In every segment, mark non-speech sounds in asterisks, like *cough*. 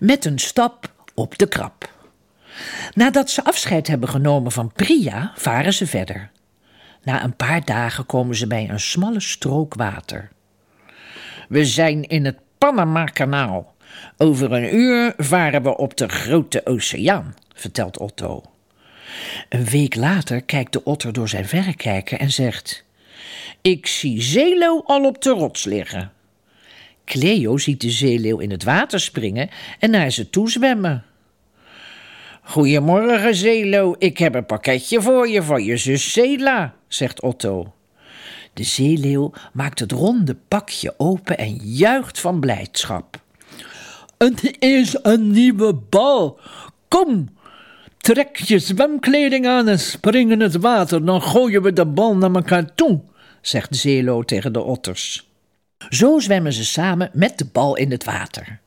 met een stap op de krab. Nadat ze afscheid hebben genomen van Priya, varen ze verder. Na een paar dagen komen ze bij een smalle strook water. We zijn in het Panama-kanaal. Over een uur varen we op de grote oceaan, vertelt Otto. Een week later kijkt de otter door zijn verrekijker en zegt: Ik zie Zeelo al op de rots liggen. Cleo ziet de zeeleeuw in het water springen en naar ze toe zwemmen. Goedemorgen, Zeelo. Ik heb een pakketje voor je van je zus Zela, zegt Otto. De zeeleeuw maakt het ronde pakje open en juicht van blijdschap. Het is een nieuwe bal. Kom, trek je zwemkleding aan en spring in het water. Dan gooien we de bal naar elkaar toe, zegt Zelo tegen de otters. Zo zwemmen ze samen met de bal in het water.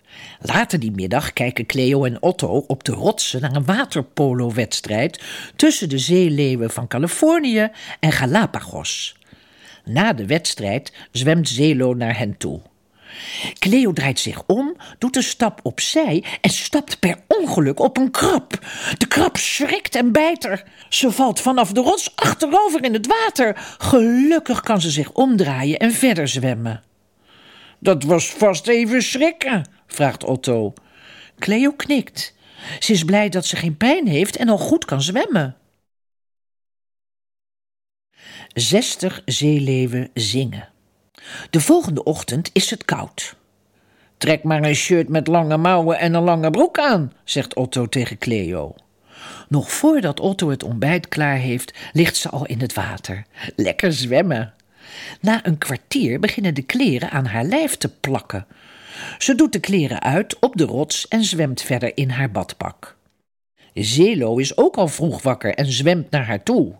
Later die middag kijken Cleo en Otto op de rotsen naar een waterpolo-wedstrijd tussen de zeeleeuwen van Californië en Galapagos. Na de wedstrijd zwemt Zelo naar hen toe. Cleo draait zich om, doet een stap opzij en stapt per ongeluk op een krab. De krab schrikt en bijt er. Ze valt vanaf de rots achterover in het water. Gelukkig kan ze zich omdraaien en verder zwemmen. Dat was vast even schrikken, vraagt Otto. Cleo knikt. Ze is blij dat ze geen pijn heeft en al goed kan zwemmen. Zestig zeeleeuwen zingen. De volgende ochtend is het koud. Trek maar een shirt met lange mouwen en een lange broek aan, zegt Otto tegen Cleo. Nog voordat Otto het ontbijt klaar heeft, ligt ze al in het water. Lekker zwemmen. Na een kwartier beginnen de kleren aan haar lijf te plakken. Ze doet de kleren uit op de rots en zwemt verder in haar badpak. Zelo is ook al vroeg wakker en zwemt naar haar toe.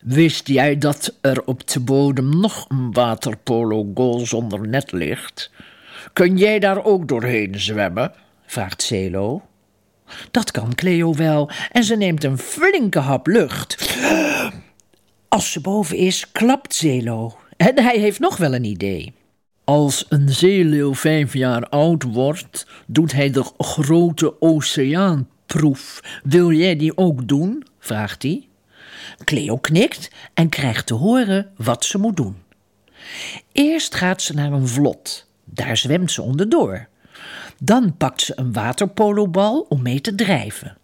Wist jij dat er op de bodem nog een waterpolo-goal zonder net ligt? Kun jij daar ook doorheen zwemmen? vraagt Zelo. Dat kan Cleo wel en ze neemt een flinke hap lucht. Als ze boven is, klapt Zelo. En hij heeft nog wel een idee. Als een zeeleeuw vijf jaar oud wordt, doet hij de grote oceaanproef. Wil jij die ook doen? vraagt hij. Cleo knikt en krijgt te horen wat ze moet doen. Eerst gaat ze naar een vlot. Daar zwemt ze onderdoor. Dan pakt ze een waterpolobal om mee te drijven.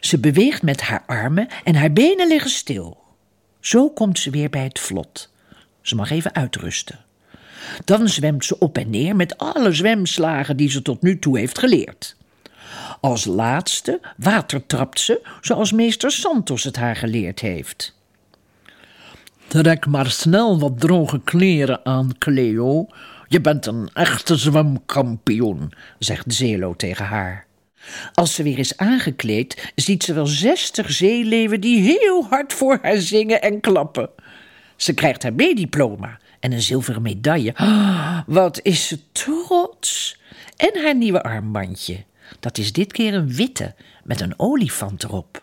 Ze beweegt met haar armen en haar benen liggen stil. Zo komt ze weer bij het vlot. Ze mag even uitrusten. Dan zwemt ze op en neer met alle zwemslagen die ze tot nu toe heeft geleerd. Als laatste watertrapt ze zoals meester Santos het haar geleerd heeft. Trek maar snel wat droge kleren aan, Cleo. Je bent een echte zwemkampioen, zegt Zelo tegen haar. Als ze weer is aangekleed, ziet ze wel zestig zeeleeuwen die heel hard voor haar zingen en klappen. Ze krijgt haar B-diploma en een zilveren medaille. *gasps* Wat is ze trots! En haar nieuwe armbandje. Dat is dit keer een witte met een olifant erop.